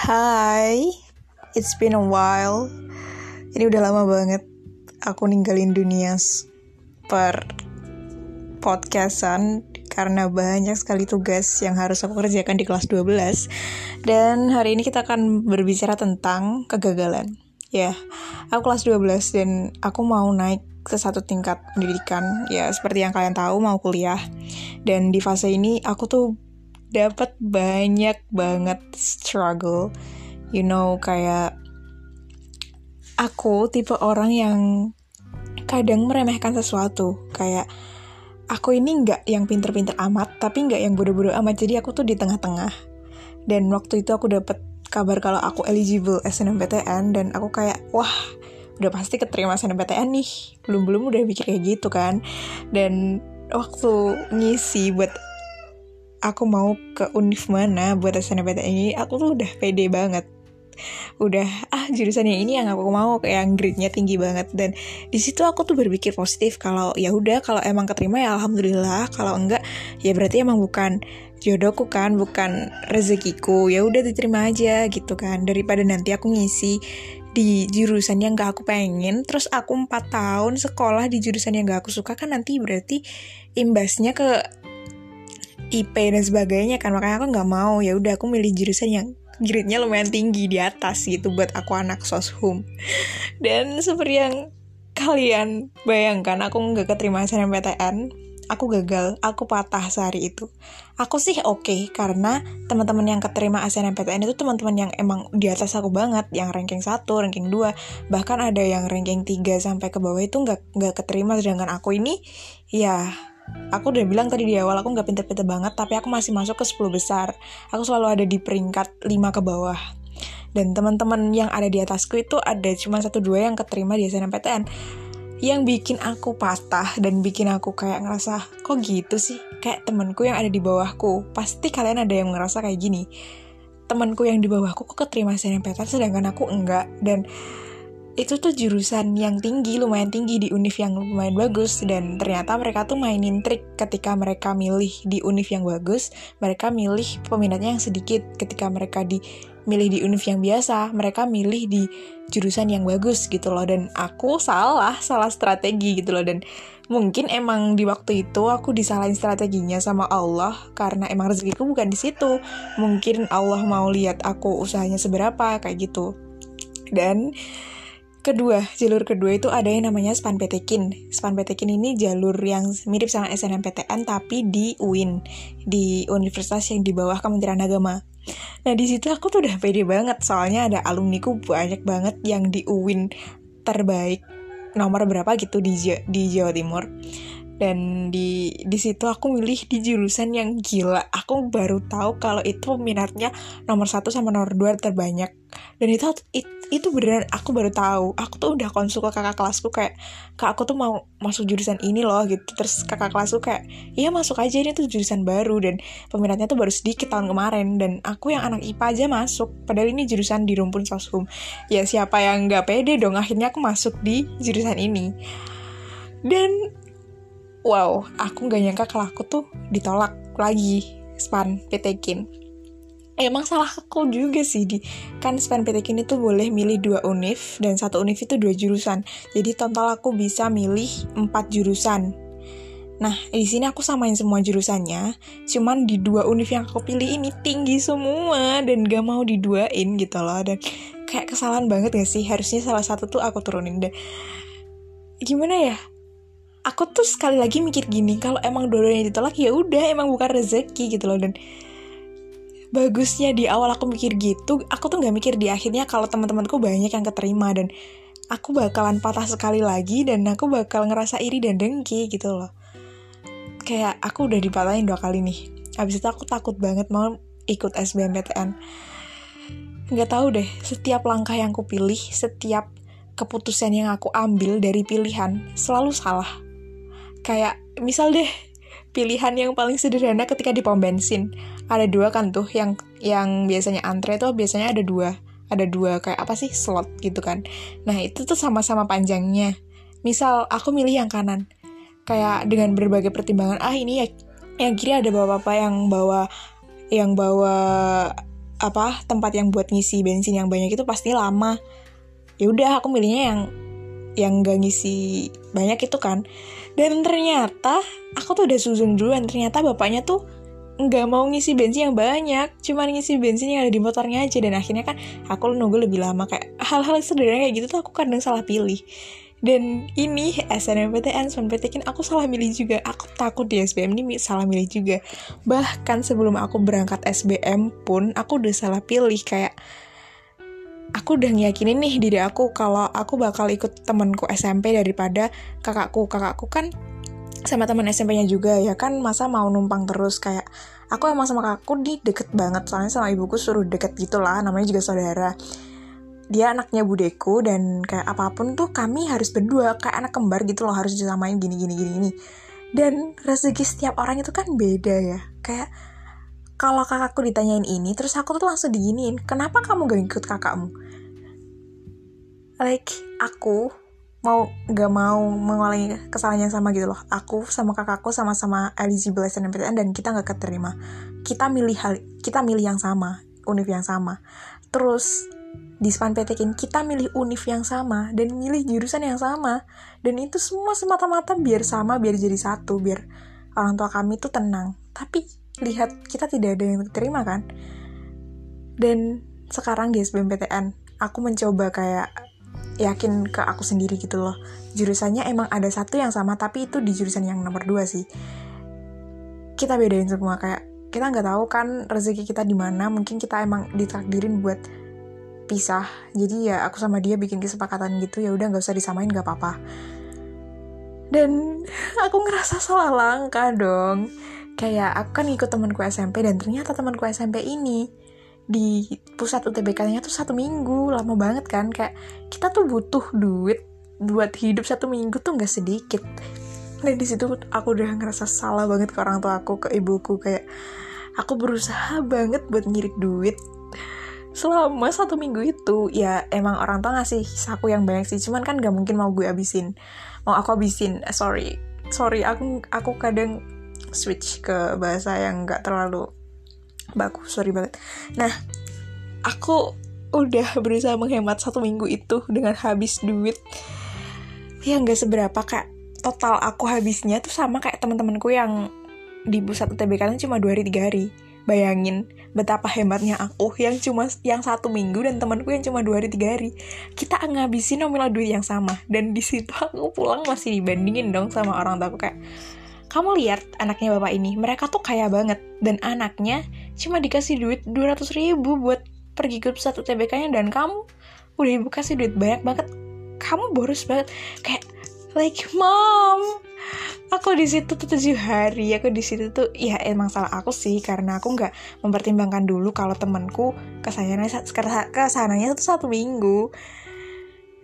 Hai, it's been a while. Ini udah lama banget aku ninggalin dunia per podcastan karena banyak sekali tugas yang harus aku kerjakan di kelas 12. Dan hari ini kita akan berbicara tentang kegagalan. Ya, aku kelas 12 dan aku mau naik ke satu tingkat pendidikan. Ya, seperti yang kalian tahu mau kuliah. Dan di fase ini aku tuh dapat banyak banget struggle. You know kayak aku tipe orang yang kadang meremehkan sesuatu. Kayak aku ini nggak yang pinter-pinter amat tapi nggak yang bodoh-bodoh amat. Jadi aku tuh di tengah-tengah. Dan waktu itu aku dapat kabar kalau aku eligible SNMPTN dan aku kayak wah udah pasti keterima SNMPTN nih. Belum belum udah mikir kayak gitu kan. Dan waktu ngisi buat aku mau ke univ mana buat SNMPTN ini aku tuh udah pede banget. Udah ah jurusan yang ini yang aku mau yang grade-nya tinggi banget. Dan di situ aku tuh berpikir positif kalau ya udah kalau emang keterima ya alhamdulillah kalau enggak ya berarti emang bukan jodohku kan bukan rezekiku. Ya udah diterima aja gitu kan. Daripada nanti aku ngisi di jurusan yang gak aku pengen terus aku empat tahun sekolah di jurusan yang gak aku suka kan nanti berarti imbasnya ke IP dan sebagainya kan. Makanya aku nggak mau ya udah aku milih jurusan yang grade-nya lumayan tinggi di atas gitu buat aku anak soshum. Dan seperti yang kalian bayangkan aku nggak keterima SNMPTN aku gagal aku patah sehari itu. Aku sih oke okay, karena teman-teman yang keterima SNMPTN itu teman-teman yang emang di atas aku banget yang ranking 1, ranking 2 bahkan ada yang ranking 3 sampai ke bawah itu nggak nggak keterima. Sedangkan aku ini ya Aku udah bilang tadi di awal aku nggak pinter-pinter banget, tapi aku masih masuk ke 10 besar. Aku selalu ada di peringkat 5 ke bawah. Dan teman-teman yang ada di atasku itu ada cuma satu dua yang keterima di SNMPTN. Yang bikin aku patah dan bikin aku kayak ngerasa, kok gitu sih? Kayak temanku yang ada di bawahku. Pasti kalian ada yang ngerasa kayak gini. Temanku yang di bawahku kok keterima SNMPTN sedangkan aku enggak. Dan itu tuh jurusan yang tinggi, lumayan tinggi di univ yang lumayan bagus dan ternyata mereka tuh mainin trik ketika mereka milih di univ yang bagus, mereka milih peminatnya yang sedikit. Ketika mereka di milih di univ yang biasa, mereka milih di jurusan yang bagus gitu loh dan aku salah, salah strategi gitu loh dan mungkin emang di waktu itu aku disalahin strateginya sama Allah karena emang rezekiku bukan di situ. Mungkin Allah mau lihat aku usahanya seberapa kayak gitu. Dan Kedua, jalur kedua itu ada yang namanya Span Petekin. Span Petekin ini jalur yang mirip sama SNMPTN tapi di UIN, di universitas yang di bawah Kementerian Agama. Nah di situ aku tuh udah pede banget soalnya ada alumniku banyak banget yang di UIN terbaik nomor berapa gitu di di Jawa Timur dan di di situ aku milih di jurusan yang gila. Aku baru tahu kalau itu minatnya nomor satu sama nomor dua terbanyak. Dan itu it, itu beneran aku baru tahu. Aku tuh udah konsul ke kakak kelasku kayak kak aku tuh mau masuk jurusan ini loh gitu. Terus kakak kelasku kayak iya masuk aja ini tuh jurusan baru. Dan peminatnya tuh baru sedikit tahun kemarin. Dan aku yang anak IPA aja masuk. Padahal ini jurusan di rumpun soshum. Ya siapa yang nggak pede dong akhirnya aku masuk di jurusan ini. Dan wow aku nggak nyangka kalau aku tuh ditolak lagi span PTKIN emang salah aku juga sih di kan span PTKIN itu boleh milih dua univ dan satu univ itu dua jurusan jadi total aku bisa milih empat jurusan Nah, di sini aku samain semua jurusannya, cuman di dua univ yang aku pilih ini tinggi semua dan gak mau diduain gitu loh. Dan kayak kesalahan banget gak sih? Harusnya salah satu tuh aku turunin. Dan gimana ya? Aku tuh sekali lagi mikir gini kalau emang dua-duanya ditolak ya udah emang bukan rezeki gitu loh dan bagusnya di awal aku mikir gitu aku tuh nggak mikir di akhirnya kalau teman-temanku banyak yang keterima dan aku bakalan patah sekali lagi dan aku bakal ngerasa iri dan dengki gitu loh. Kayak aku udah dipatahin dua kali nih habis itu aku takut banget mau ikut SBMPTN nggak tahu deh setiap langkah yang aku pilih setiap keputusan yang aku ambil dari pilihan selalu salah kayak misal deh pilihan yang paling sederhana ketika di pom bensin. Ada dua kan tuh yang yang biasanya antre tuh biasanya ada dua. Ada dua kayak apa sih slot gitu kan. Nah itu tuh sama-sama panjangnya. Misal aku milih yang kanan. Kayak dengan berbagai pertimbangan ah ini ya yang kiri ada bapak-bapak yang bawa yang bawa apa tempat yang buat ngisi bensin yang banyak itu pasti lama. Ya udah aku milihnya yang yang gak ngisi banyak itu kan dan ternyata aku tuh udah susun duluan ternyata bapaknya tuh nggak mau ngisi bensin yang banyak cuma ngisi bensin yang ada di motornya aja dan akhirnya kan aku nunggu lebih lama kayak hal-hal sederhana kayak gitu tuh aku kadang salah pilih dan ini SNMPTN, SNMPTN aku salah milih juga. Aku takut di SBM ini salah milih juga. Bahkan sebelum aku berangkat SBM pun aku udah salah pilih kayak aku udah ngiyakinin nih diri aku kalau aku bakal ikut temenku SMP daripada kakakku. Kakakku kan sama teman SMP-nya juga ya kan masa mau numpang terus? Kayak aku emang sama kakakku di deket banget soalnya sama ibuku suruh deket gitulah namanya juga saudara. Dia anaknya budeku dan kayak apa pun tuh kami harus berdua kayak anak kembar gitu loh harus disamain gini gini gini gini. Dan rezeki setiap orang itu kan beda ya kayak kalau kakakku ditanyain ini terus aku tuh langsung diginiin kenapa kamu gak ikut kakakmu? Like aku mau gak mau mengulangi kesalahan yang sama gitu loh. Aku sama kakakku sama-sama eligible SNMPTN dan kita gak keterima. Kita milih hal kita milih yang sama univ yang sama. Terus di Span PTKIN kita milih univ yang sama dan milih jurusan yang sama. Dan itu semua semata-mata biar sama biar jadi satu biar orang tua kami tuh tenang. Tapi lihat kita tidak ada yang terima kan? Dan sekarang di SBMPTN aku mencoba kayak yakin ke aku sendiri gitu loh. Jurusannya emang ada satu yang sama tapi itu di jurusan yang nomor dua sih. Kita bedain semua kayak kita nggak tahu kan rezeki kita di mana mungkin kita emang ditakdirin buat pisah. Jadi ya aku sama dia bikin kesepakatan gitu ya udah nggak usah disamain nggak apa-apa. Dan aku ngerasa salah langkah dong kayak aku kan ikut temanku SMP dan ternyata temanku SMP ini di pusat UTBK-nya tuh satu minggu lama banget kan. Kayak kita tuh butuh duit buat hidup satu minggu tuh nggak sedikit. Dan di situ aku udah ngerasa salah banget ke orang tua aku ke ibuku. Kayak aku berusaha banget buat ngirit duit. Selama satu minggu itu ya emang orang tua ngasih saku yang banyak sih. Cuman kan gak mungkin mau gue abisin mau aku abisin eh, sorry sorry aku aku kadang switch ke bahasa yang gak terlalu bagus sorry banget. Nah aku udah berusaha menghemat satu minggu itu dengan habis duit. Ya nggak seberapa kayak total aku habisnya tuh sama kayak teman-temanku yang di pusat kan cuma dua hari tiga hari. Bayangin betapa hebatnya aku yang cuma yang satu minggu dan temanku yang cuma dua hari tiga hari. Kita ngabisin nominal duit yang sama dan di situ aku pulang masih dibandingin dong sama orang tua aku kayak kamu lihat anaknya bapak ini mereka tuh kaya banget. Dan anaknya cuma dikasih duit 200 ribu buat pergi ke pusat UTBK-nya dan kamu udah ibu kasih duit banyak banget. Kamu boros banget. Kayak like mom aku di situ tuh tujuh hari. Aku di situ tuh ya emang salah aku sih. Karena aku nggak mempertimbangkan dulu kalau temanku ke sananya ke sananya tuh satu minggu.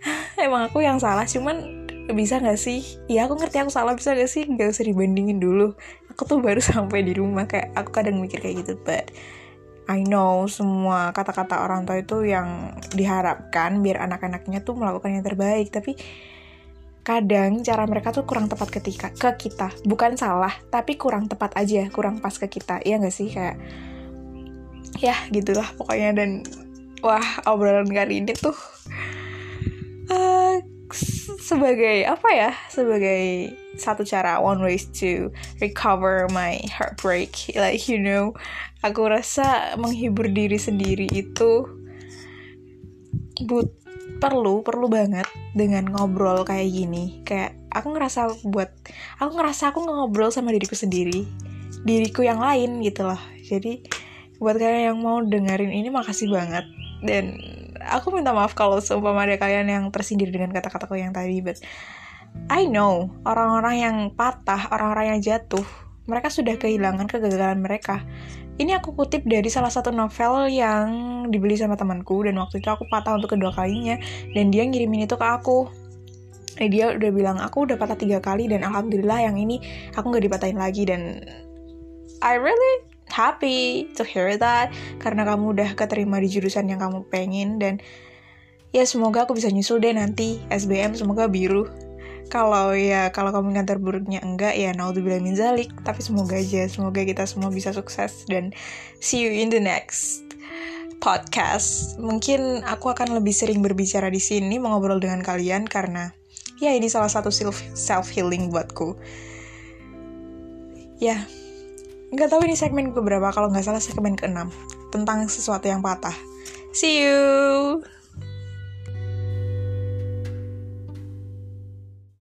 Emang aku yang salah. Cuman bisa nggak sih? Ya aku ngerti aku salah. Bisa gak sih? Nggak usah dibandingin dulu. Aku tuh baru sampai di rumah kayak aku kadang mikir kayak gitu but I know semua kata-kata orang tua itu yang diharapkan biar anak-anaknya tuh melakukan yang terbaik. Tapi kadang cara mereka tuh kurang tepat ketika ke kita. Bukan salah tapi kurang tepat aja. Kurang pas ke kita. Iya gak sih? Kayak ya gitulah pokoknya. Dan wah obrolan kali ini tuh uh, sebagai apa ya sebagai satu cara one ways to recover my heartbreak. Like you know aku rasa menghibur diri sendiri itu but perlu perlu banget dengan ngobrol kayak gini. Kayak aku ngerasa buat aku ngerasa aku ngobrol sama diriku sendiri diriku yang lain gitu loh. Jadi buat kalian yang mau dengerin ini makasih banget. Dan aku minta maaf kalau seumpama ada kalian yang tersindir dengan kata-kataku yang tadi but I know orang-orang yang patah orang-orang yang jatuh mereka sudah kehilangan kegagalan mereka ini aku kutip dari salah satu novel yang dibeli sama temanku dan waktu itu aku patah untuk kedua kalinya dan dia ngirimin itu ke aku. Eh, dia udah bilang aku udah patah tiga kali dan alhamdulillah yang ini aku nggak dipatahin lagi dan I really happy to hear that karena kamu udah keterima di jurusan yang kamu pengen. Dan ya semoga aku bisa nyusul deh nanti SBM semoga biru. Kalau ya kalau kamu ingat terburuknya enggak ya naudzubillah min zalik. Tapi semoga aja semoga kita semua bisa sukses. Dan see you in the next podcast. Mungkin aku akan lebih sering berbicara di sini, mengobrol dengan kalian karena ya ini salah satu self self healing buatku. Ya, nggak tahu ini segmen keberapa kalau nggak salah segmen keenam tentang sesuatu yang patah. See you.